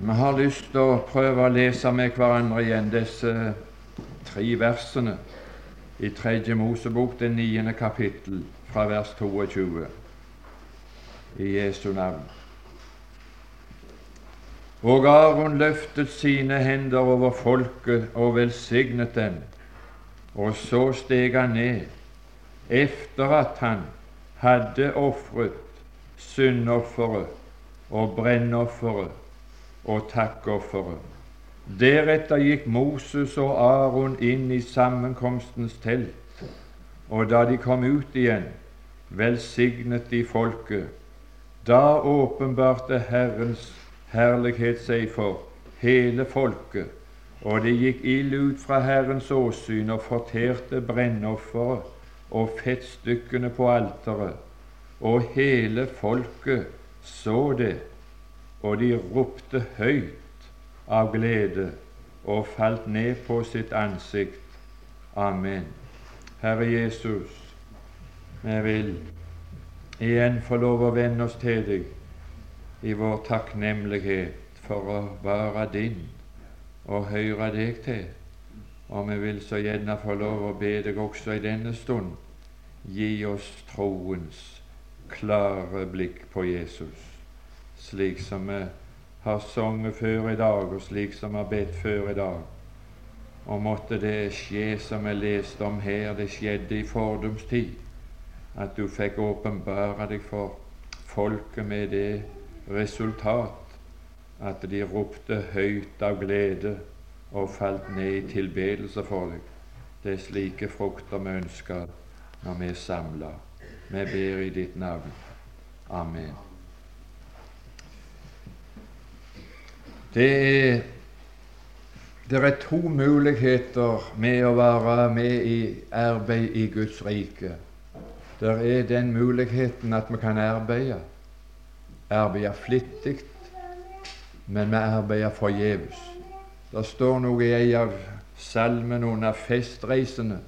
Vi har lyst til å prøve å lese med hverandre igjen disse tre versene i Tredje Mosebok, det niende kapittel, fra vers 22, i Jesu navn. Og Aron løftet sine hender over folket og velsignet dem, og så steg han ned, efter at han hadde ofret syndofferet og brennofferet og takkofferet. Deretter gikk Moses og Aron inn i sammenkomstens telt, og da de kom ut igjen, velsignet de folket. Da åpenbarte Herrens herlighet seg for hele folket, og det gikk ild ut fra Herrens åsyn og forterte brennofferet og fettstykkene på alteret, og hele folket så det og de ropte høyt av glede og falt ned på sitt ansikt. Amen. Herre Jesus, vi vil igjen få lov å vende oss til deg i vår takknemlighet for å være din og høre deg til. Og vi vil så gjerne få lov å be deg også i denne stund gi oss troens klare blikk på Jesus slik som vi har sunget før i dag, og slik som vi har bedt før i dag. Og måtte det skje som vi leste om her, det skjedde i fordums tid, at du fikk åpenbare deg for folket med det resultat at de ropte høyt av glede og falt ned i tilbedelse for deg. Det er slike frukter vi ønsker når vi er samla. Vi ber i ditt navn. Amen. Det er, det er to muligheter med å være med i arbeid i Guds rike. Det er den muligheten at vi kan arbeide, arbeide flittig, men vi arbeider forgjeves. Det står noe i en av salmene under festreisene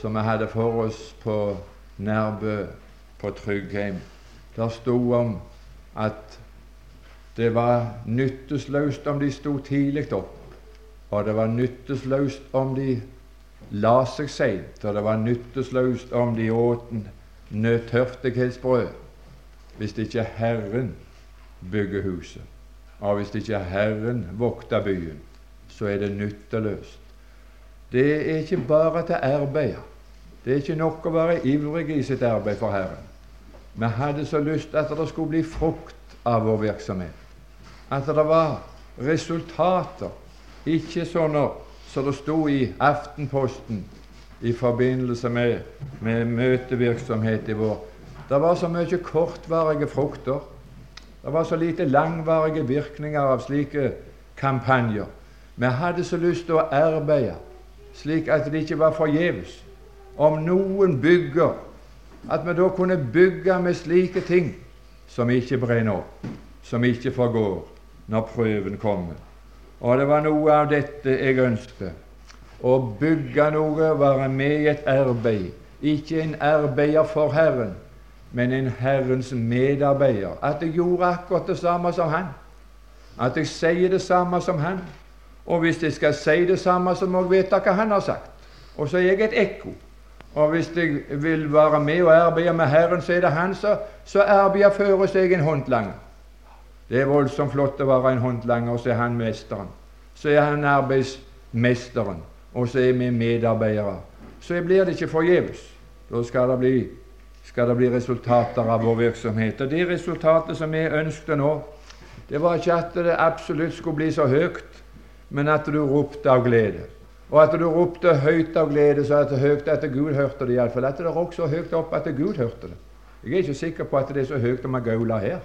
som vi hadde for oss på Nærbø på Tryggheim. Der sto om at det var nyttesløst om de sto tidlig opp, og det var nyttesløst om de la seg seint, og det var nyttesløst om de åt nødtørstighetsbrød, hvis ikke Herren bygger huset. Og hvis ikke Herren vokter byen, så er det nytteløst. Det er ikke bare til arbeid. Det er ikke nok å være ivrig i sitt arbeid for Herren. Vi hadde så lyst at det skulle bli frukt av vår virksomhet at det var resultater, ikke sånne som det sto i Aftenposten i forbindelse med, med møtevirksomhet i vår. Det var så mye kortvarige frukter. Det var så lite langvarige virkninger av slike kampanjer. Vi hadde så lyst til å arbeide slik at det ikke var forgjeves. Om noen bygger, at vi da kunne bygge med slike ting som ikke brenner opp, som ikke forgår, når prøven kommer. Og det var noe av dette jeg ønsket. Å bygge noe, være med i et arbeid. Ikke en arbeider for Herren, men en Herrens medarbeider. At jeg gjorde akkurat det samme som han. At jeg sier det samme som han. Og hvis jeg skal si det samme, så må jeg vite hva han har sagt. Og så er jeg et ekko. Og hvis jeg vil være med og arbeide med Herren, så er det han som arbeider for oss, jeg en håndlanger. Det er voldsomt flott å være en håndlanger, og så er han mesteren. Så er han arbeidsmesteren, og så er vi medarbeidere. Så blir det ikke forgjeves. Da skal det, bli, skal det bli resultater av vår virksomhet. Og det resultatet som vi ønsket nå, det var ikke at det absolutt skulle bli så høyt, men at du ropte av glede. Og at du ropte høyt av glede, så at det høyt at Gud hørte det iallfall. At det rokk så høyt opp at Gud hørte det. Jeg er ikke sikker på at det er så høyt om man her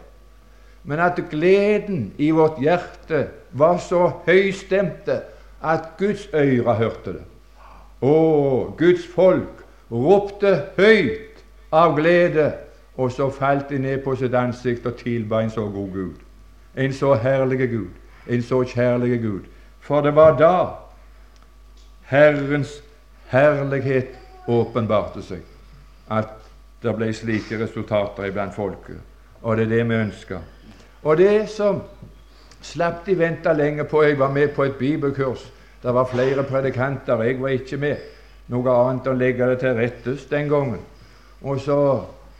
men at gleden i vårt hjerte var så høystemte at Guds øyre hørte det. Og Guds folk ropte høyt av glede, og så falt de ned på sitt ansikt og tilba en så god Gud. En så herlig Gud, en så kjærlig Gud. For det var da Herrens herlighet åpenbarte seg, at det ble slike resultater iblant folket. Og det er det vi ønsker. Og det som Slapp de vente lenge på. Jeg var med på et bibelkurs. Det var flere predikanter. Jeg var ikke med. Noe annet å legge det til rettes den gangen. Og så,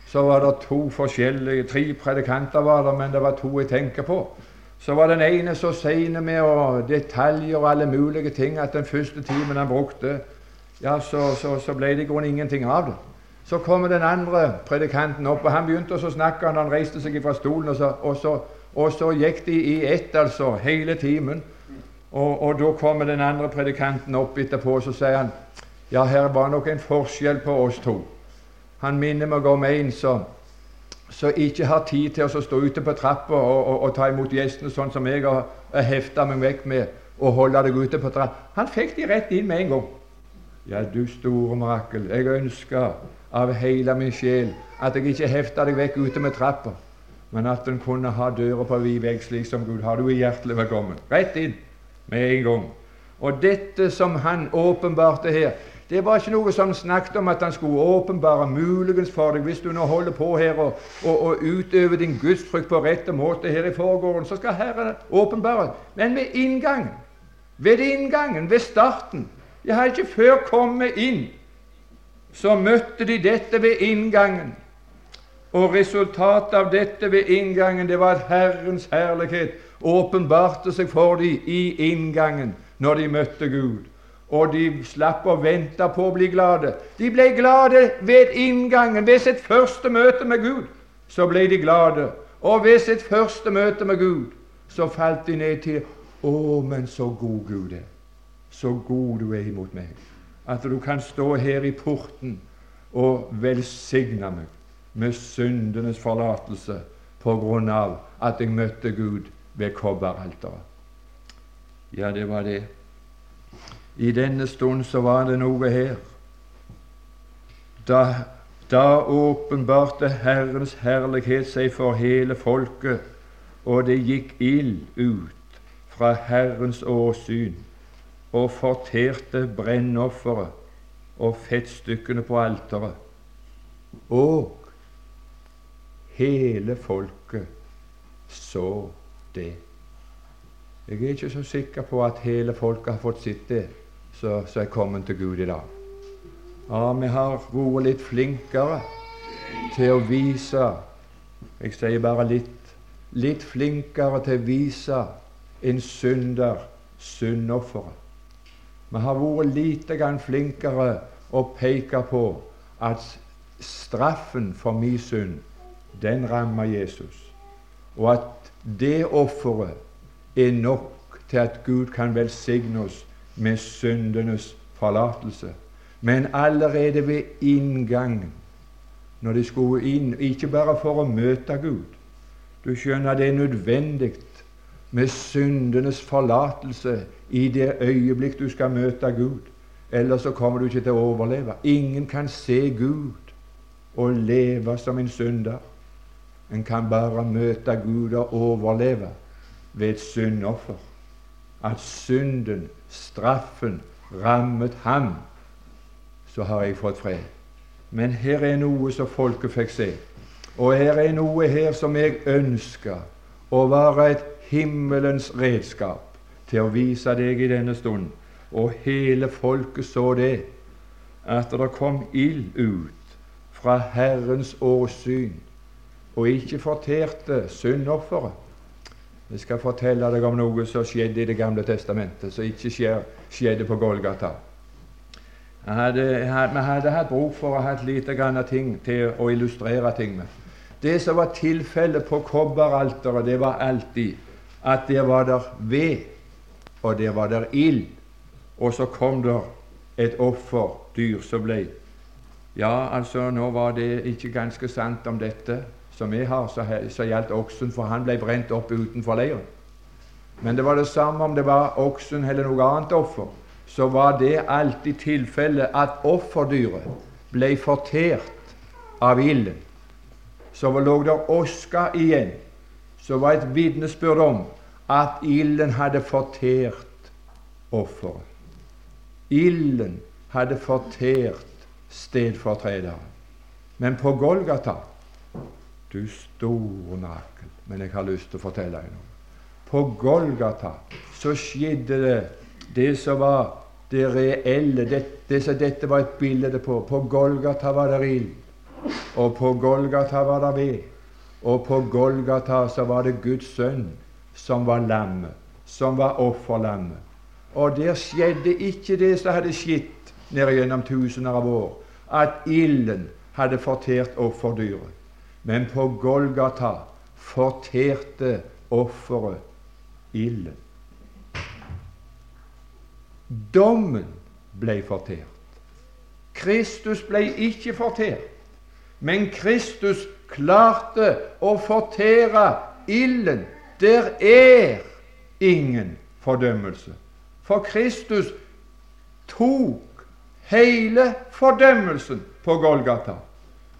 så var det to forskjellige Tre predikanter var det, men det var to jeg tenker på. Så var den ene så sein med og detaljer og alle mulige ting at den første timen han brukte, ja, så, så, så ble det i grunnen ingenting av det. Så kommer den andre predikanten opp, og han begynte å snakke. Han reiste seg fra stolen, og så, og så, og så gikk de i ett, altså, hele timen. Og, og da kommer den andre predikanten opp etterpå, og så sier han ja, her var nok en forskjell på oss to. Han minner meg om en som ikke har tid til å stå ute på trappa og, og, og, ta imot gjestene sånn som jeg har hefta meg vekk med og holde deg ute på trappa. Han fikk de rett inn med en gang. Ja, du store mirakel, jeg ønsker av hele min sjel at jeg ikke hefta deg vekk ute med trappa, men at en kunne ha døra på vid vegg slik som Gud har. Du er hjertelig velkommen. Rett inn med en gang. Og dette som han åpenbarte her, det var ikke noe som snakket om at han skulle åpenbare muligens for deg hvis du nå holder på her og, og, og utøver din gudsfrykt på rette måte her i forgården, så skal Herren åpenbare. Men ved inngangen, ved inngangen, ved starten Jeg har ikke før kommet inn, så møtte de dette ved inngangen. Og resultatet av dette ved inngangen, det var at Herrens herlighet åpenbarte seg for dem i inngangen når de møtte Gud og de slapp å vente på å bli glade. De ble glade ved inngangen, ved sitt første møte med Gud. Så ble de glade. Og ved sitt første møte med Gud så falt de ned til Å, men så god Gud er. Så god du er imot meg. At du kan stå her i porten og velsigne meg med syndenes forlatelse på grunn av at jeg møtte Gud ved kobberalteret. Ja, det var det. I denne stund så var det noe her. Da, da åpenbarte Herrens herlighet seg for hele folket, og det gikk ild ut fra Herrens åsyn og forterte brennofferet og fettstykkene på alteret. Og hele folket så det. Jeg er ikke så sikker på at hele folket har fått sett det som er kommet til Gud i dag. Ja, vi har vært litt flinkere til å vise Jeg sier bare litt litt flinkere til å vise en synder syndofferet. Vi har vært lite grann flinkere å peke på at straffen for min synd, den rammer Jesus, og at det offeret er nok til at Gud kan velsigne oss med syndenes forlatelse. Men allerede ved inngangen, når de skulle inn, ikke bare for å møte Gud Du skjønner det er nødvendig med syndenes forlatelse i det øyeblikk du skal møte Gud. Ellers så kommer du ikke til å overleve. Ingen kan se Gud og leve som en synder. En kan bare møte Gud og overleve ved et syndoffer. At synden straffen rammet ham, så har jeg fått fred. Men her er noe som folket fikk se. Og her er noe her som jeg ønsker å være et himmelens redskap til å vise deg i denne stund. Og hele folket så det, at det kom ild ut fra Herrens åsyn, og ikke forterte syndofferet. Jeg skal fortelle deg om noe som skjedde i Det gamle testamentet, som ikke skjedde på Golgata. Vi hadde hatt bruk for å ha lite grann ting til å illustrere ting med. Det som var tilfellet på kobberalteret, det var alltid at der var der ved, og der var der ild, og så kom der et offerdyr som ble Ja, altså, nå var det ikke ganske sant om dette, som vi har, så, så gjaldt oksen, for han ble brent opp utenfor leiren. Men det var det samme om det var oksen eller noe annet offer. Så var det alltid tilfellet at offerdyret ble fortert av ilden. Så lå der oska igjen, som var et vitnesbyrd om at ilden hadde fortert offeret. Ilden hadde fortert stedfortrederen. Men på Golgata du store naken. Men jeg har lyst til å fortelle deg noe. På Golgata så skjedde det det som var det reelle, det, det som dette var et bilde på. På Golgata var det ild, og på Golgata var det ved. Og på Golgata så var det Guds sønn som var lammet, som var offerlammet. Og der skjedde ikke det som hadde skjedd nede gjennom tusener av år, at ilden hadde fortert offerdyret. Men på Golgata forterte offeret ilden. Dommen ble fortert. Kristus ble ikke fortert, men Kristus klarte å fortere ilden. Der er ingen fordømmelse. For Kristus tok hele fordømmelsen på Golgata.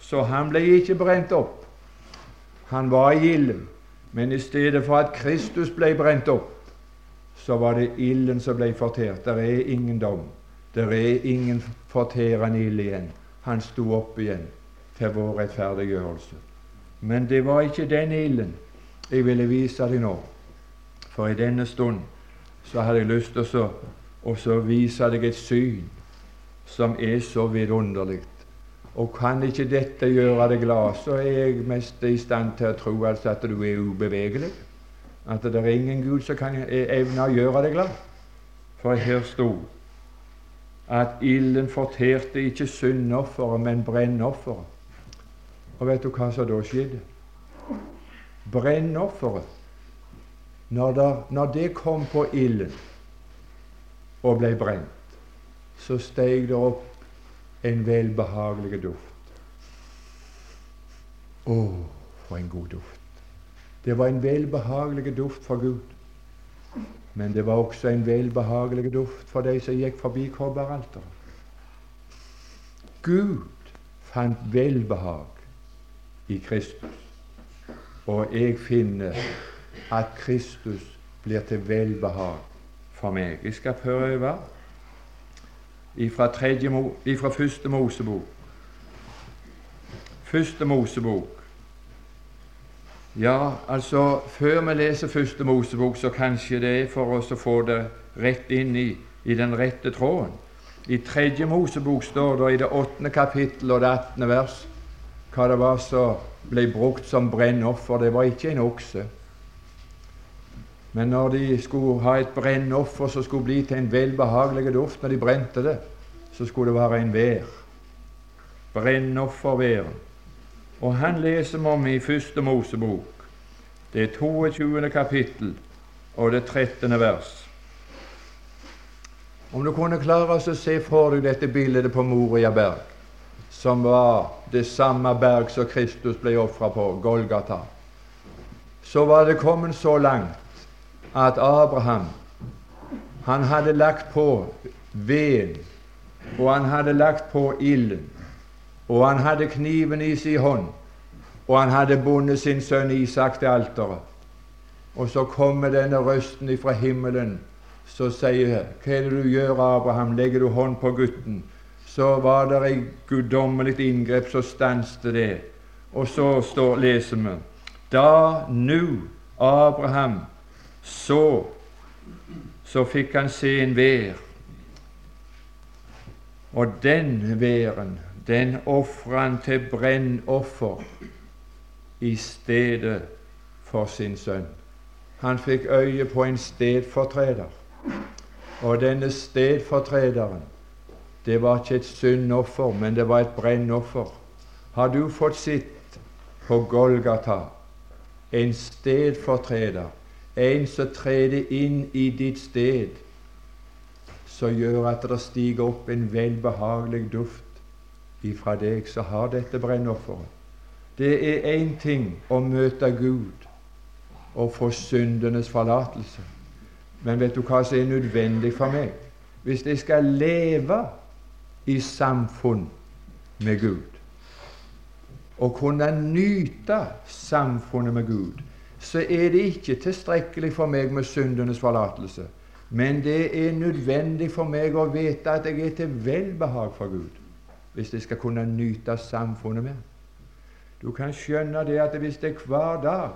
Så han ble ikke brent opp. Han var i ilden. Men i stedet for at Kristus ble brent opp, så var det ilden som ble fortert. Der er ingen dom. Der er ingen forterende ild igjen. Han sto opp igjen til vår rettferdiggjørelse. Men det var ikke den ilden jeg ville vise deg nå. For i denne stund så hadde jeg lyst til å vise deg et syn som er så vidunderlig. Og kan ikke dette gjøre deg glad, så er jeg mest i stand til å tro altså at du er ubevegelig. At det er ingen Gud som kan evne å gjøre deg glad. For her sto at ilden forterte ikke syndofferet, men brennofferet. Og vet du hva som da skjedde? Brennofferet når, når det kom på ilden og ble brent, så steg det opp en velbehagelig duft. Å, for en god duft! Det var en velbehagelig duft for Gud. Men det var også en velbehagelig duft for de som gikk forbi kobberalteret. Gud fant velbehag i Kristus, og jeg finner at Kristus blir til velbehag for meg. Jeg skal prøve ifra, første Mosebok. Første Mosebok ja, altså Før vi leser Første Mosebok, så kanskje det er for oss å få det rett inn i, i den rette tråden. I Tredje Mosebok står det i det åttende kapittel og det attende vers hva det var som ble brukt som brennoffer. Det var ikke en okse. Men når de skulle ha et brennoffer som skulle bli til en velbehagelig duft når de brente det, så skulle det være en vær. Brennofferværen. Og han leser vi om i Første Mosebok, det 22. kapittel og det 13. vers. Om du kunne klare å se for deg dette bildet på Moria berg, som var det samme berg som Kristus ble ofra på, Golgata, så var det kommet så langt at Abraham han hadde lagt på veden, og han hadde lagt på ilden, og han hadde kniven i sin hånd, og han hadde bundet sin sønn Isak til alteret. Og så kommer denne røsten ifra himmelen så sier Hva er det du gjør, Abraham? Legger du hånd på gutten? Så var det et guddommelig inngrep, så stanset det. Og så står, leser vi Da nu Abraham så, så fikk han se en vær. Og den væren den ofra han til brennoffer i stedet for sin sønn. Han fikk øye på en stedfortreder, og denne stedfortrederen det var ikke et syndoffer, men det var et brennoffer. Har du fått sitt på Golgata en stedfortreder, en som treder inn i ditt sted, som gjør at det stiger opp en velbehagelig duft ifra deg som har dette brennofferet. Det er én ting å møte Gud og få syndenes forlatelse. Men vet du hva som er nødvendig for meg? Hvis jeg skal leve i samfunn med Gud og kunne nyte samfunnet med Gud, så er det ikke tilstrekkelig for meg med syndenes forlatelse. Men det er nødvendig for meg å vite at jeg er til velbehag for Gud hvis jeg skal kunne nyte samfunnet med. Du kan skjønne det at hvis jeg hver dag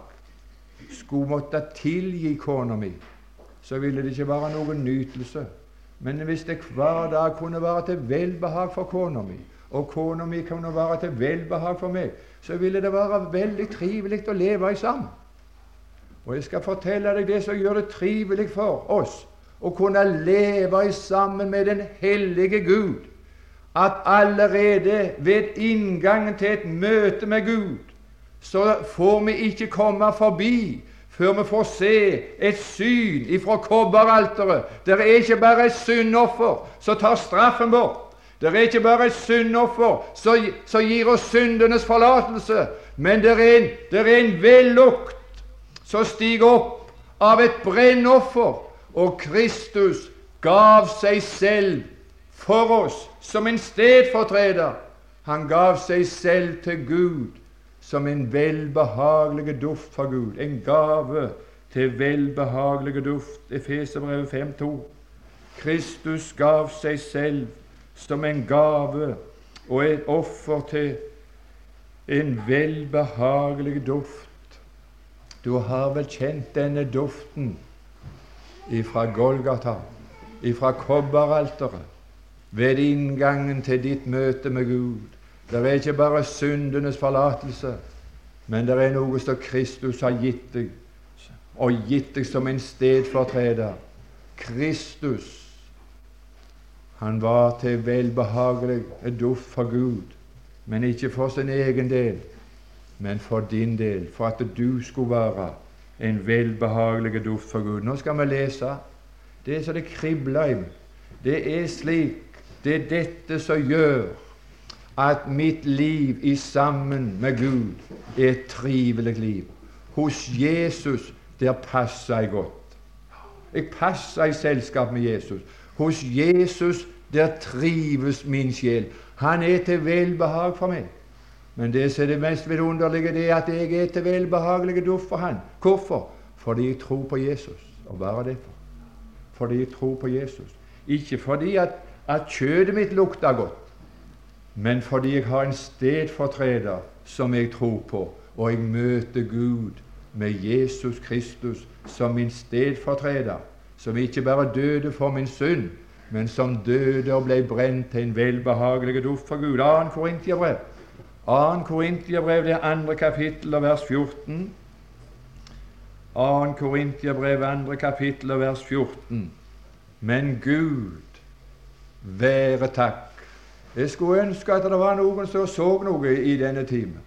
skulle måtte tilgi kona mi, så ville det ikke være noen nytelse. Men hvis det hver dag kunne være til velbehag for kona mi, og kona mi kunne være til velbehag for meg, så ville det være veldig trivelig å leve sammen. Og jeg skal fortelle deg det som gjør det trivelig for oss å kunne leve sammen med den hellige Gud. At allerede ved inngangen til et møte med Gud, så får vi ikke komme forbi før vi får se et syn ifra kobberalteret. Det er ikke bare et syndoffer som tar straffen bort. Det er ikke bare et syndoffer som gir oss syndenes forlatelse, men det er en, det er en vellukt som stiger opp av et brennoffer. Og Kristus gav seg selv for oss som en stedfortreder. Han gav seg selv til Gud som en velbehagelig duft for Gud. En gave til velbehagelig duft. Efeserbrevet 5,2. Kristus gav seg selv som en gave og et offer til en velbehagelig duft. Du har vel kjent denne duften ifra Golgata, ifra kobberalteret, ved inngangen til ditt møte med Gud. Det er ikke bare syndenes forlatelse, men det er noe som Kristus har gitt deg, og gitt deg som en stedfortreder. Kristus, han var til velbehagelig duft for Gud, men ikke for sin egen del, men for din del, for at du skulle være en velbehagelig duft for Gud. Nå skal vi lese. Det er så det kribler i. Det er slik Det er dette som gjør at mitt liv i sammen med Gud er et trivelig liv. Hos Jesus der passer jeg godt. Jeg passer i selskap med Jesus. Hos Jesus der trives min sjel. Han er til velbehag for meg. Men det som er det mest vidunderlige, det er at jeg er til velbehagelig duft for Han. Hvorfor? Fordi jeg tror på Jesus. Og bare derfor. Fordi jeg tror på Jesus. Ikke fordi at, at kjøttet mitt lukter godt, men fordi jeg har en stedfortreder som jeg tror på, og jeg møter Gud med Jesus Kristus som min stedfortreder, som ikke bare døde for min synd, men som døde og ble brent til en velbehagelig duft for Gud. 2. Korintierbrev, 2. Korintiabrev, det andre kapittel og vers 14. 2. Korintiabrev, andre kapittel og vers 14. Men Gud være takk jeg skulle ønske at det var noen som så noe i denne timen.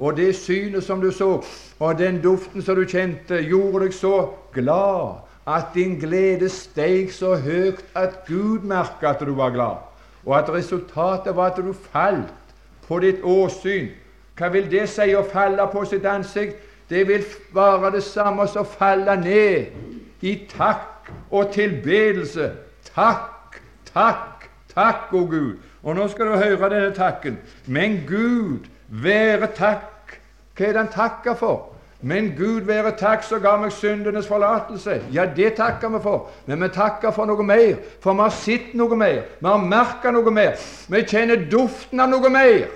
Og det synet som du så, og den duften som du kjente, gjorde deg så glad at din glede steg så høyt at Gud merka at du var glad, og at resultatet var at du falt på ditt åsyn. Hva vil det si å falle på sitt ansikt? Det vil være det samme som å falle ned i takk og tilbedelse. Takk, takk, takk, å Gud. Og nå skal du høre denne takken. Men Gud være takk. Hva er det han takker for? Men Gud være takk som ga meg syndenes forlatelse. Ja, det takker vi for. Men vi takker for noe mer. For vi har sett noe mer. Vi har merka noe mer. Vi kjenner duften av noe mer.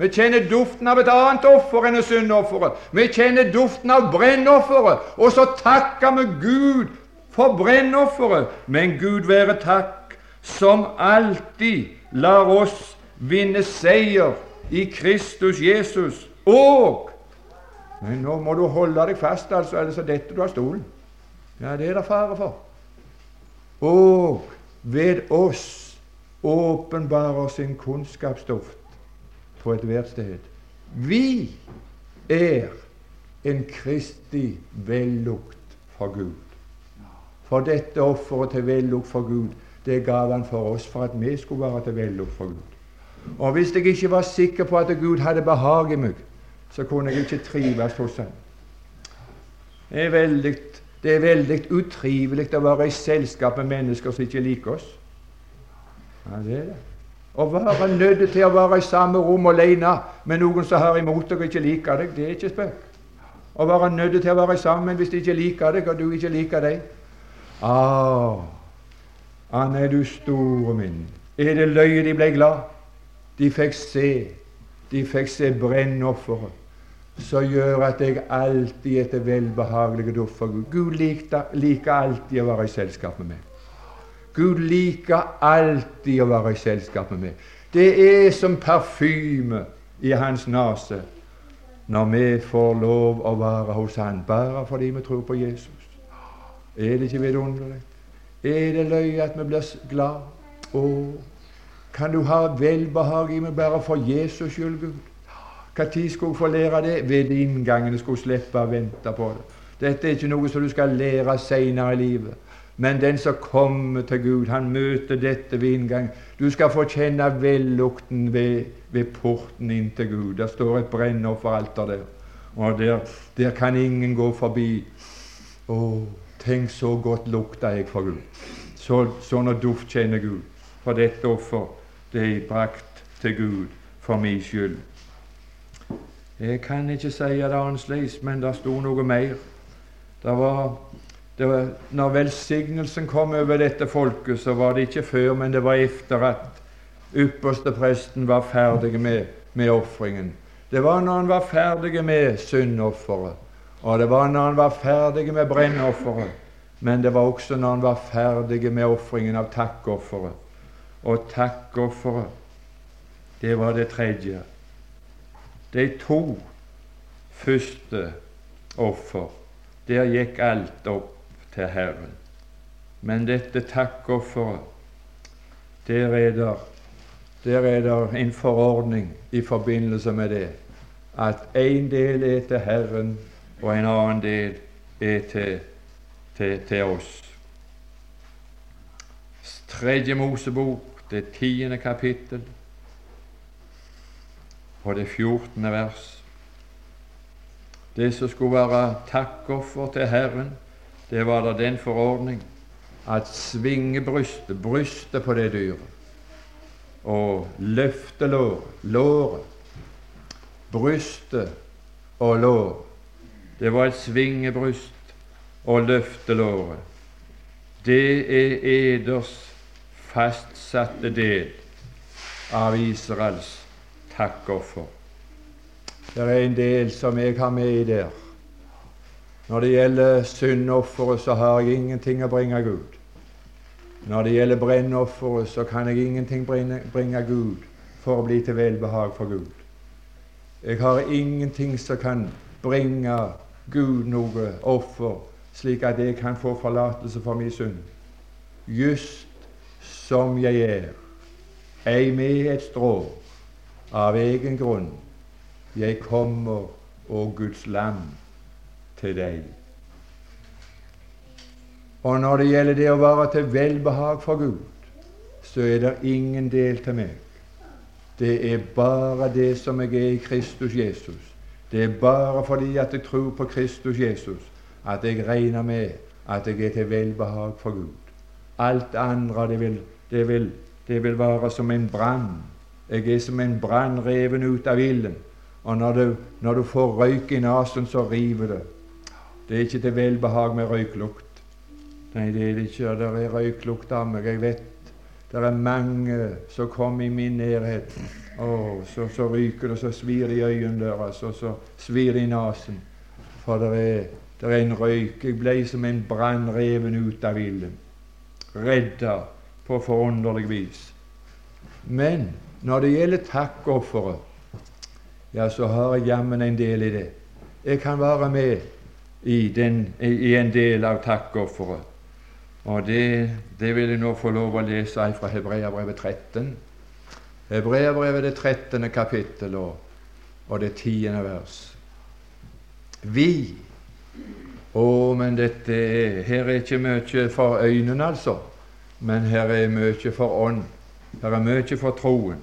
Vi kjenner duften av et annet offer enn syndofferet. Vi kjenner duften av brennofferet. Og så takker vi Gud for brennofferet. Men Gud være takk som alltid lar oss vinne seier i Kristus Jesus. Og Men nå må du holde deg fast, altså, ellers detter du av stolen. Ja, det er det fare for. Og ved oss åpenbarer sin kunnskapsduft på ethvert sted. Vi er en kristig vellukt for Gud. For dette offeret til vellukt for Gud det gav han for oss for at vi skulle være til vellukt for Gud. Og hvis jeg ikke var sikker på at Gud hadde behag i meg, så kunne jeg ikke trives hos ham. Det er veldig, det er veldig utrivelig å være i selskap med mennesker som ikke liker oss. Ja, det er det. Å være nødt til å være i samme rom alene med noen som har imot deg og ikke liker deg, det er ikke spøk. Å være nødt til å være sammen hvis de ikke liker deg, og du ikke liker dem. Ah, han er du store min. Er det løye de ble glad? De fikk se. De fikk se brennofferet. Som gjør at jeg alltid er til velbehagelig duft for Gud. Gud liker alltid å være i selskap med meg. Gud liker alltid å være i selskap med meg. Det er som parfyme i hans nese når vi får lov å være hos Han bare fordi vi tror på Jesus. Er det ikke vidunderlig? Er det løye at vi blir glad? Å, kan du ha velbehag i meg bare for Jesus skyld, Gud? Når skulle hun få lære det? Ved inngangen. Skulle slippe å vente på det. Dette er ikke noe som du skal lære seinere i livet. Men den som kommer til Gud, han møter dette ved inngangen. Du skal få kjenne vellukten ved, ved porten inn til Gud. Der står et brennofferalter der. Og der, der kan ingen gå forbi. Å, tenk så godt lukter jeg for Gud. Så, sånn duft kjenner Gud. For dette offer, det er brakt til Gud for min skyld. Jeg kan ikke si det annerledes, men det sto noe mer. Det var, det var, når velsignelsen kom over dette folket, så var det ikke før, men det var etter at ypperstepresten var ferdig med, med ofringen. Det var når han var ferdig med syndofferet, og det var når han var ferdig med brennofferet, men det var også når han var ferdig med ofringen av takkofferet. Og takkofferet, det var det tredje. De to første offer, der gikk alt opp til Herren. Men dette takkofferet, der er det der er det en forordning i forbindelse med det at en del er til Herren, og en annen del er til, til, til oss. Tredje Mosebok, det tiende kapittel, og det 14. vers. Det som skulle være takkoffer til Herren, det var da den forordning at svinge brystet, brystet på det dyret, og løfte låret, brystet og lår. Det var et svingebryst og løfte låret. Det er eders fastsatte del av Israels takkoffer. Det er en del som jeg har med i der. Når det gjelder syndofferet, så har jeg ingenting å bringe Gud. Når det gjelder brennofferet, så kan jeg ingenting bringe, bringe Gud for å bli til velbehag for Gud. Jeg har ingenting som kan bringe Gud noe offer, slik at jeg kan få forlatelse for min synd. Just som jeg er, ei med et strå, av egen grunn. Jeg kommer, å Guds lam, til deg. Og når det gjelder det å være til velbehag for Gud, så er det ingen del til meg. Det er bare det som jeg er i Kristus Jesus. Det er bare fordi at jeg tror på Kristus Jesus, at jeg regner med at jeg er til velbehag for Gud. Alt andre det vil, det det vil være som en brann jeg er som en brann reven ut av ilden. Og når du, når du får røyk i nesen, så river det. Det er ikke til velbehag med røyklukt. Nei, det er det ikke. Det er røyklukt av meg. Jeg vet det er mange som kommer i min nærhet. Oh, så, så, ryker det, så svir det i øynene deres, og så svir det i nesen. For det er, det er en røyk. Jeg ble som en brann reven ut av ilden. Redda på forunderlig vis. Men når det gjelder takkofferet, ja, så har jeg jammen en del i det. Jeg kan være med i, den, i en del av takkofferet. Og det, det, vil jeg nå få lov å lese fra Hebreabrevet 13. Hebreabrevet det 13. kapittel og, og det 10. vers. Vi Å, men dette er Her er ikke mye for øynene, altså, men her er mye for ånd. Her er mye for troen.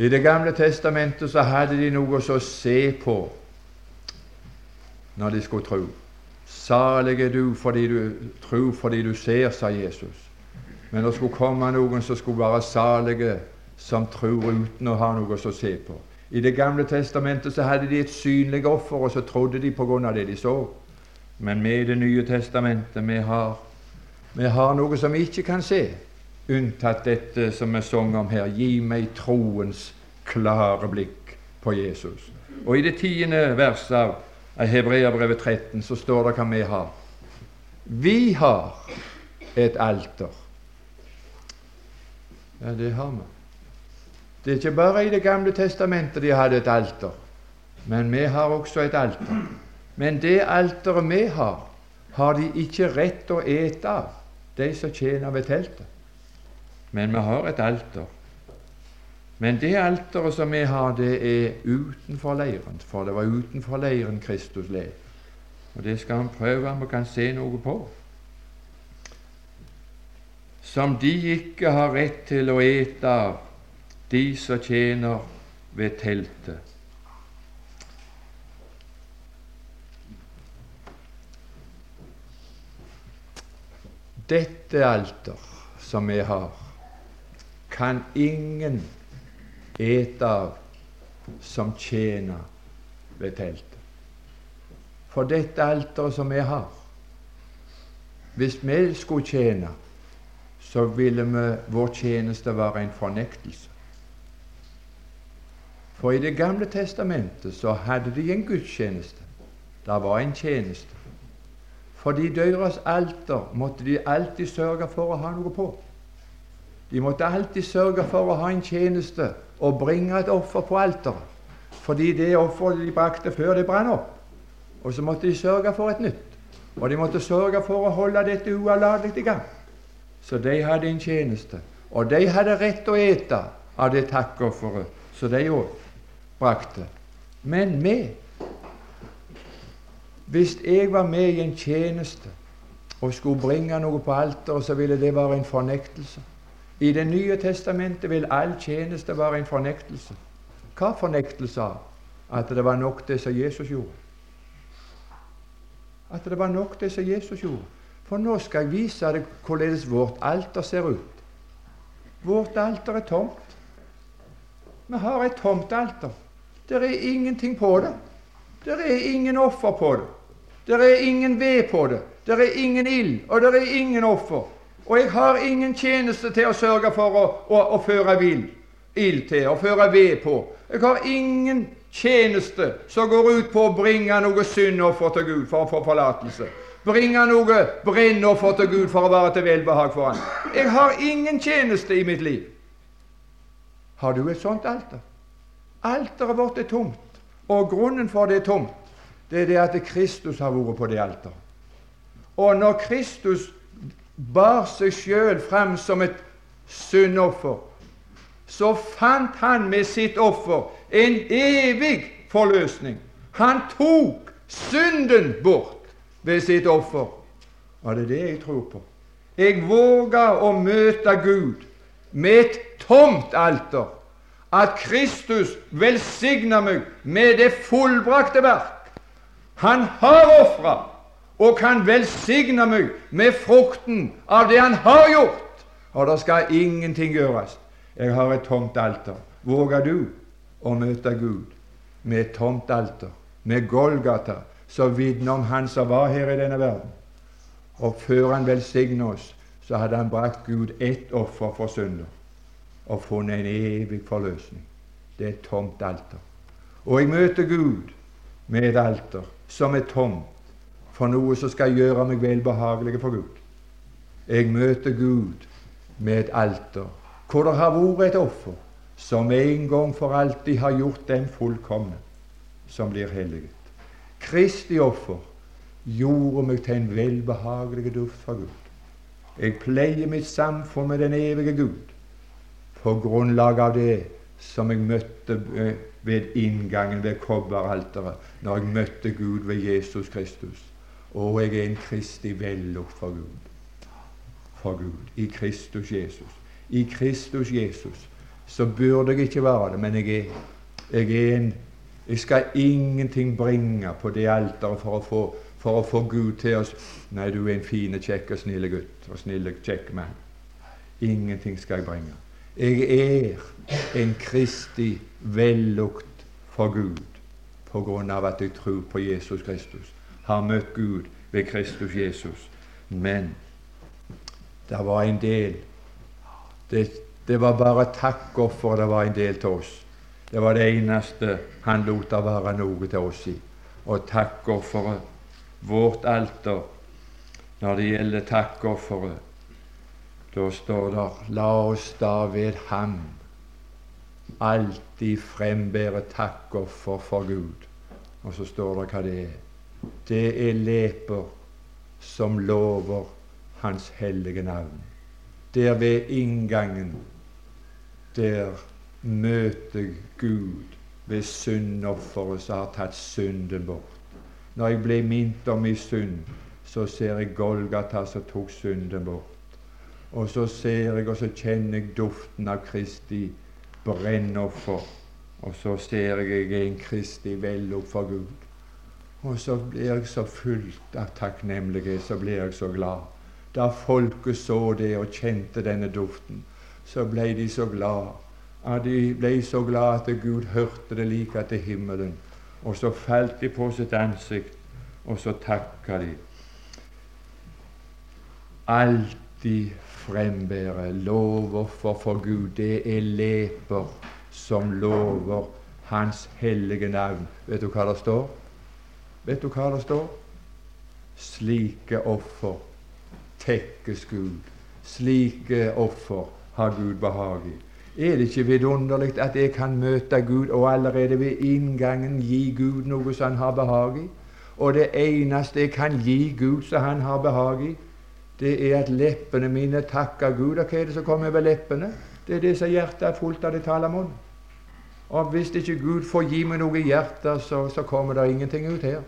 I Det gamle testamentet så hadde de noe å se på når de skulle tro. Salig er du fordi du tror fordi du ser, sa Jesus. Men det skulle komme noen som skulle være salige, som tror uten å ha noe å se på. I Det gamle testamentet så hadde de et synlig offer, og så trodde de av det de så. Men med Det nye testamentet vi har, vi har noe som vi ikke kan se unntatt dette som vi sang om her. Gi meg troens klare blikk på Jesus. Og i det tiende verset av Hebreabrevet 13 så står det hva vi har. Vi har et alter. Ja, det har vi. Det er ikke bare i Det gamle testamentet de hadde et alter, men vi har også et alter. Men det alteret vi har, har de ikke rett å ete av, de som tjener ved teltet. Men vi har et alter. Men det alteret som vi har, det er utenfor leiren, for det var utenfor leiren Kristus led. Og det skal han prøve om vi kan se noe på. Som de ikke har rett til å ete av, de som tjener ved teltet. Dette alter som vi har, kan ingen ete av som tjener ved teltet. For dette alteret som vi har Hvis vi skulle tjene, så ville vi, vår tjeneste være en fornektelse. For i Det gamle testamentet så hadde de en gudstjeneste. Det var en tjeneste. Fordi deres alter måtte de alltid sørge for å ha noe på. De måtte alltid sørge for å ha en tjeneste og bringe et offer på alteret. Fordi det offeret de brakte før, det brant opp. Og så måtte de sørge for et nytt. Og de måtte sørge for å holde dette uavlatelig i gang. Så de hadde en tjeneste. Og de hadde rett å ete av det takkofferet så de òg brakte. Men vi hvis jeg var med i en tjeneste og skulle bringe noe på alteret, så ville det være en fornektelse. I Det nye testamentet vil all tjeneste være en fornektelse. Hva fornektelse av? At det var nok det som Jesus gjorde. At det var nok det som Jesus gjorde. For nå skal jeg vise deg hvordan vårt alter ser ut. Vårt alter er tomt. Vi har et tomt alter. Det er ingenting på det. Det er ingen offer på det. Det er ingen ved på det. Det er ingen ild, og det er ingen offer. Og jeg har ingen tjeneste til å sørge for å, å, å føre ild til, å føre ved på. Jeg har ingen tjeneste som går ut på å bringe noe syndoffer til Gud for å få forlatelse. Bringe noe brennoffer til Gud for å være til velbehag for Han. Jeg har ingen tjeneste i mitt liv. Har du et sånt alter? Alteret vårt er tomt, og grunnen for det er tomt, det er det at Kristus har vært på det alteret. Og når Kristus bar seg sjøl frem som et syndoffer, så fant han med sitt offer en evig forløsning. Han tok synden bort ved sitt offer. Og det er det jeg tror på. Jeg våger å møte Gud med et tomt alter. At Kristus velsigner meg med det fullbrakte verk. Han har ofra og kan velsigne meg med frukten av det han har gjort. Og det skal ingenting gjøres. Jeg har et tomt alter. Våger du å møte Gud med et tomt alter, med Golgata, som vitner om Han som var her i denne verden? Og før Han velsigner oss, så hadde Han brakt Gud ett offer for synder og funnet en evig forløsning. Det er et tomt alter. Og jeg møter Gud med et alter som er tomt for noe som skal gjøre meg velbehagelig for Gud. Jeg møter Gud med et alter hvor det har vært et offer som en gang for alltid har gjort den fullkomne som blir helliget. Kristi offer gjorde meg til en velbehagelig duft for Gud. Jeg pleier mitt samfunn med den evige Gud på grunnlag av det som jeg møtte eh, ved inngangen ved kobberalteret når jeg møtte Gud ved Jesus Kristus. Og jeg er en Kristi vellukt for Gud. For Gud. I Kristus Jesus. I Kristus Jesus. Så burde jeg ikke være det, men jeg er, jeg er en Jeg skal ingenting bringe på det alteret for å for å få Gud til oss. Nei, du er en fin, kjekk og snille gutt og snille, kjekk mann. Ingenting skal jeg bringe. Jeg er en Kristi vellukt for Gud på grunn av at jeg tror på Jesus Kristus. Har møtt Gud ved Kristus Jesus. Men det var en del Det, det var bare takkoffer det var en del til oss. Det var det eneste han lot det være noe til oss i. Og takkofferet, vårt alter, når det gjelder takkofferet, da står det La oss da ved ham alltid frembære takkoffer for Gud. Og så står det hva det er. Det er leper som lover Hans hellige navn. Der ved inngangen, der møter Gud ved syndofferet som har tatt synden bort. Når jeg blir minnet om min synd, så ser jeg Golgata som tok synden bort. Og så ser jeg og så kjenner jeg duften av Kristi brennoffer. Og så ser jeg jeg er en Kristi vellukt for Gud. Og så blir jeg så fullt av takknemlighet, så blir jeg så glad. Da folket så det og kjente denne duften, så ble de så glad. Ja, de ble så glad at Gud hørte det like til himmelen. Og så falt de på sitt ansikt, og så takka de. Alltid frembære lovoffer for Gud. Det er leper som lover Hans hellige navn. Vet du hva det står? Vet du hva det står? Slike offer tekkes Gud. Slike offer har Gud behag i. Er det ikke vidunderlig at jeg kan møte Gud og allerede ved inngangen gi Gud noe som han har behag i? Og det eneste jeg kan gi Gud som han har behag i, det er at leppene mine takker Gud. Og hva er det som kommer over leppene? Det er det som hjertet er fullt av, det taler munn. Og hvis ikke Gud får gi meg noe i hjertet, så, så kommer det ingenting ut her.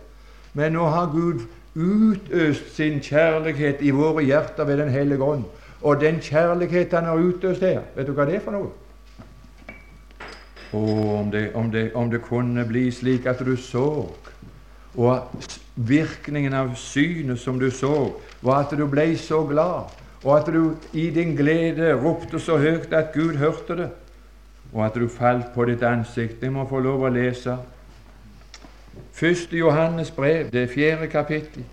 Men nå har Gud utøst sin kjærlighet i våre hjerter ved Den hellige ånd. Og den kjærlighet han har utøst her, vet du hva det er for noe? Å, om det, om, om det kunne bli slik at du så, og virkningen av synet som du så, var at du ble så glad, og at du i din glede ropte så høyt at Gud hørte det, og at du falt på ditt ansikt. Jeg må få lov å lese Første Johannes brev, det fjerde kapittel.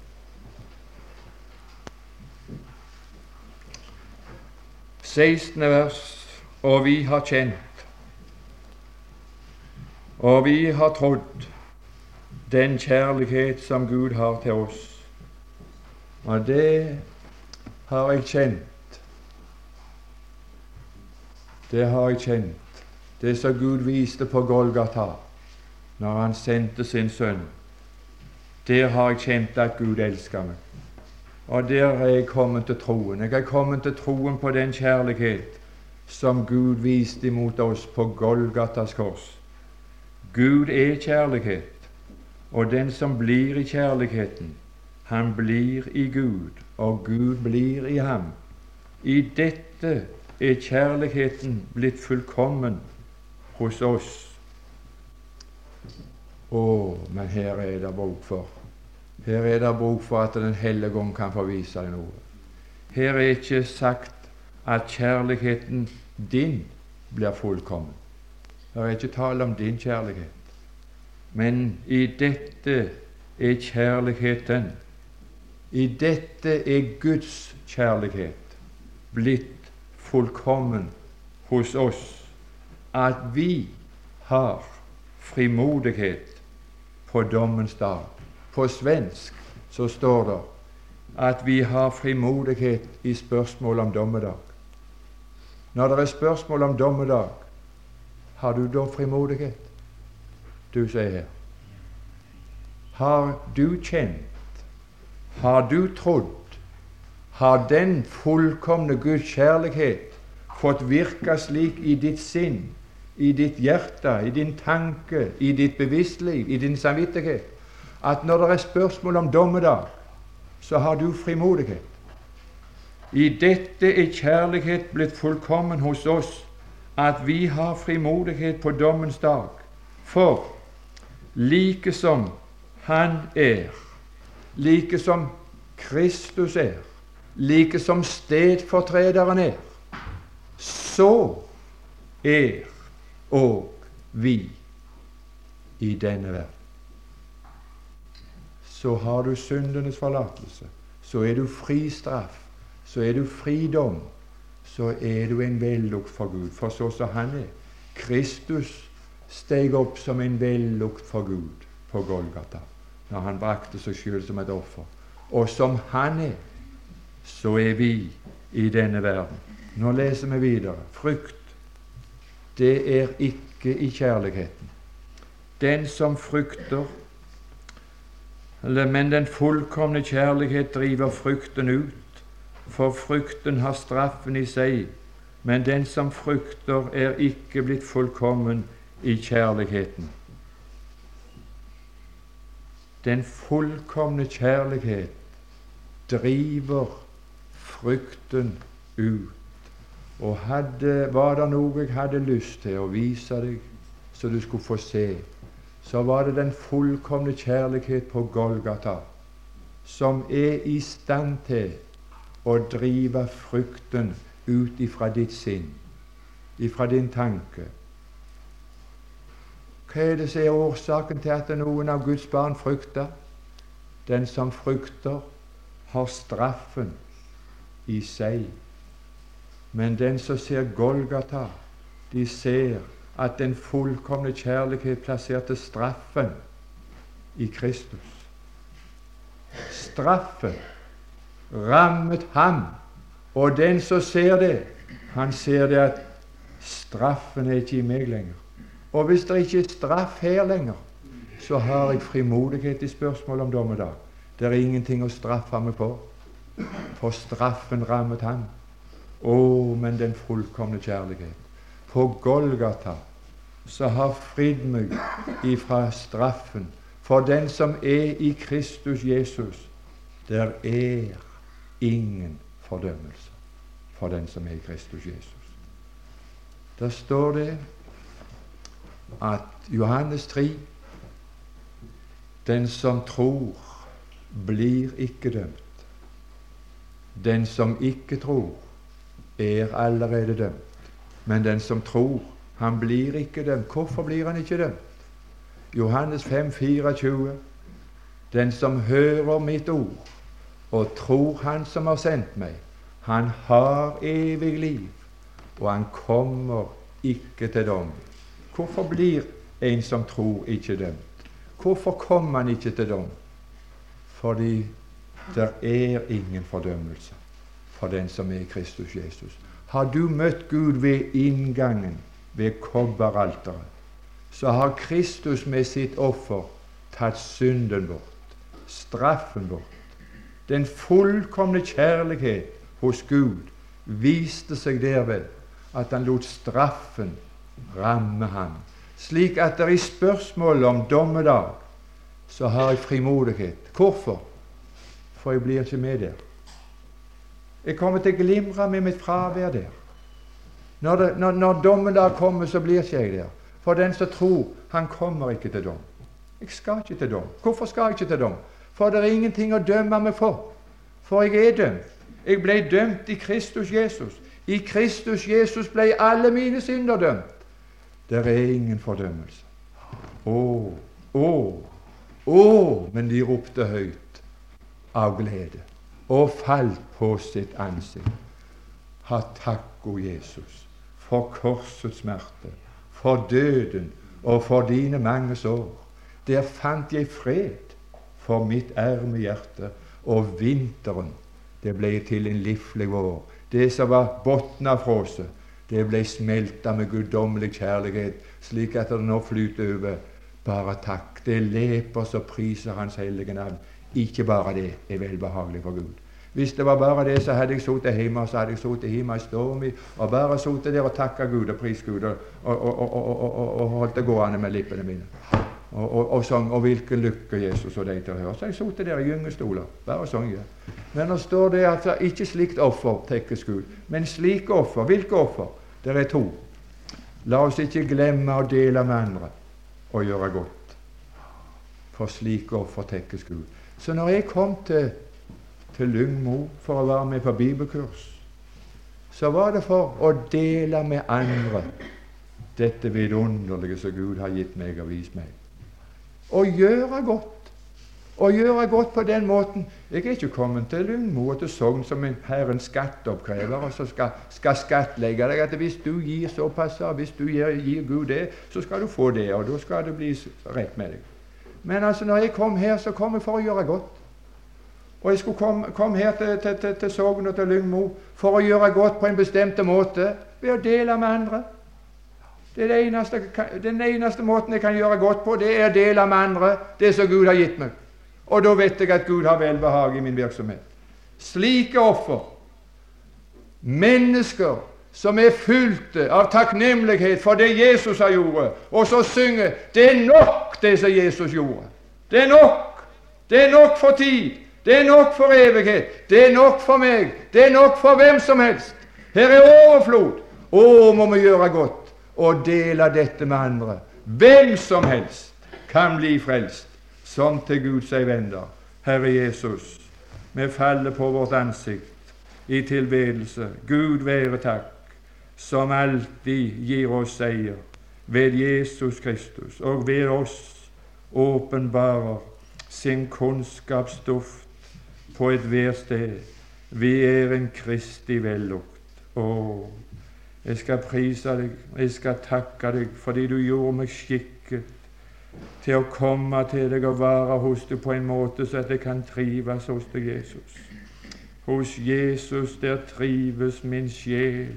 Sekstende vers. Og vi har kjent, og vi har trodd den kjærlighet som Gud har til oss. Og det har jeg kjent. Det har jeg kjent. Det som Gud viste på Golgata når Han sendte sin sønn. Der har jeg kjent at Gud elsker meg. Og der er jeg kommet til troen. Jeg er kommet til troen på den kjærlighet som Gud viste imot oss på Golgatas kors. Gud er kjærlighet, og den som blir i kjærligheten, han blir i Gud, og Gud blir i ham. I dette er kjærligheten blitt fullkommen hos oss. Å, men her er det bruk for Her er det bruk for at Den hellige ånd kan få vise deg noe. Her er ikke sagt at kjærligheten din blir fullkommen. Det er ikke tale om din kjærlighet. Men i dette er kjærligheten i dette er Guds kjærlighet blitt fullkommen hos oss, at vi har frimodighet på dommens dag. På svensk så står det at vi har frimodighet i spørsmål om dommedag. Når det er spørsmål om dommedag, har du da frimodighet? Du sier her. Har du kjent har du trodd? Har den fullkomne Guds kjærlighet fått virke slik i ditt sinn, i ditt hjerte, i din tanke, i ditt bevisstliv, i din samvittighet, at når det er spørsmål om dommedag, så har du frimodighet? I dette er kjærlighet blitt fullkommen hos oss, at vi har frimodighet på dommens dag. For like som Han er, like som Kristus er, like som stedfortrederen er, så er og vi i denne verden. Så har du syndenes forlatelse, så er du fri straff, så er du fridom, så er du en vellukt for Gud, for så som Han er. Kristus steg opp som en vellukt for Gud på Golgata når han brakte seg sjøl som et offer. Og som han er, så er vi i denne verden. Nå leser vi videre. Frykt, det er ikke i kjærligheten. Den som frykter Men den fullkomne kjærlighet driver frykten ut, for frykten har straffen i seg. Men den som frykter, er ikke blitt fullkommen i kjærligheten. Den fullkomne kjærlighet driver frykten ut. Og hadde, var det noe jeg hadde lyst til å vise deg, så du skulle få se, så var det den fullkomne kjærlighet på Golgata, som er i stand til å drive frykten ut ifra ditt sinn, ifra din tanke, hva er det som er årsaken til at noen av Guds barn frykter? Den som frykter, har straffen i seg. Men den som ser Golgata, de ser at den fullkomne kjærlighet plasserte straffen i Kristus. Straffen rammet ham, og den som ser det, han ser det at straffen er ikke i meg lenger. Og hvis det ikke er straff her lenger, så har jeg frimodighet i spørsmålet om dommedag. Det er ingenting å straffe meg på, for straffen rammet ham. Å, men den fullkomne kjærlighet. På Golgata så har fridd meg ifra straffen. For den som er i Kristus Jesus, der er ingen fordømmelse for den som er i Kristus Jesus. Der står det at Johannes 3 Den som tror, blir ikke dømt. Den som ikke tror, er allerede dømt. Men den som tror, han blir ikke dømt. Hvorfor blir han ikke dømt? Johannes 5, 24. Den som hører mitt ord og tror Han som har sendt meg, han har evig liv, og han kommer ikke til dom, Hvorfor blir en som tror, ikke dømt? Hvorfor kommer han ikke til dom? Fordi det er ingen fordømmelse for den som er i Kristus Jesus. Har du møtt Gud ved inngangen, ved kobberalteret, så har Kristus med sitt offer tatt synden bort, straffen bort. Den fullkomne kjærlighet hos Gud viste seg derved at han lot straffen ramme ham. Slik at det i spørsmålet om dommedag så har jeg frimodighet. Hvorfor? For jeg blir ikke med der. Jeg kommer til å glimre med mitt fravær der. Når, det, når, når dommedag kommer, så blir ikke jeg der. For den som tror, han kommer ikke til dom. Jeg skal ikke til dom. Hvorfor skal jeg ikke til dom? For det er ingenting å dømme meg for. For jeg er dømt. Jeg ble dømt i Kristus Jesus. I Kristus Jesus ble alle mine synder dømt. Det er ingen fordømmelse. Å, å, å! Men de ropte høyt av glede og falt på sitt ansikt. Ha takk, o Jesus, for korsets smerte, for døden og for dine mange sår. Der fant jeg fred for mitt ærme hjerte, og vinteren, det ble til en livlig vår. Det som var botna frosset, det ble smelta med guddommelig kjærlighet, slik at det nå flyter over. Bare takk. Det leper som priser Hans hellige navn. Ikke bare det er velbehagelig for Gud. Hvis det var bare det, så hadde jeg sittet hjemme så hadde jeg sittet hjemme i storm og bare sittet der og takka Gud og pris Gud og, og, og, og, holdt det gående med lippene mine. Og, sang 'Og hvilken lykke Jesus og deg til å høre'. Så jeg sittet der i gyngestoler. Bare sang ja. Men det står det altså ikke slikt offer tekkes Gud, men slike offer. Hvilke offer? Det er to. La oss ikke glemme å dele med andre og gjøre godt. For slike offer tekkes Gud. Så når jeg kom til, til Lyngmo for å være med på bibelkurs, så var det for å dele med andre dette vidunderlige som Gud har gitt meg og vist meg. Å gjøre godt. Å gjøre godt på den måten Jeg er ikke kommet til Lyngmo og til Sogn som en Herrens skatteoppkrever og så skal, skal skattlegge deg at hvis du gir såpass, hvis du gir, gir Gud det, så skal du få det, og da skal det bli rett med deg. Men altså, når jeg kom her, så kom jeg for å gjøre godt. Og jeg skulle komme, kom her til, til, til, til Sogn og til Lyngmo for å gjøre godt på en bestemt måte ved å dele med andre. Det det eneste, den eneste måten jeg kan gjøre godt på, det er å dele med andre det som Gud har gitt meg. Og da vet jeg at Gud har velbehag i min virksomhet. Slike offer, mennesker som er fylte av takknemlighet for det Jesus har gjort, og så synger 'Det er nok, det som Jesus gjorde'. Det er nok. Det er nok for tid. Det er nok for evighet. Det er nok for meg. Det er nok for hvem som helst. Her er overflod. Å, må vi gjøre godt og dele dette med andre. Hvem som helst kan bli frelst, som til Gud seg vender. Herre Jesus, vi faller på vårt ansikt i tilbedelse. Gud være takk, som alltid gir oss seier ved Jesus Kristus, og ved oss åpenbarer sin kunnskapsduft på ethvert sted. Vi er en Kristi vellukt. Å, jeg skal prise deg, jeg skal takke deg fordi du gjorde meg skikket til å komme til deg og være hos deg på en måte så at jeg kan trives hos deg, Jesus. Hos Jesus der trives min sjel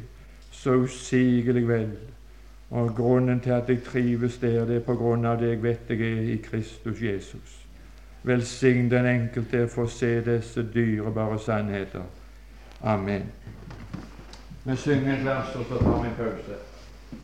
så usigelig vel. Og grunnen til at jeg trives der, det er på grunn av det jeg vet jeg er i Kristus Jesus. Velsign den enkelte for å se disse dyrebare sannheter. Amen. Vi synger et vers, og så tar vi en pause.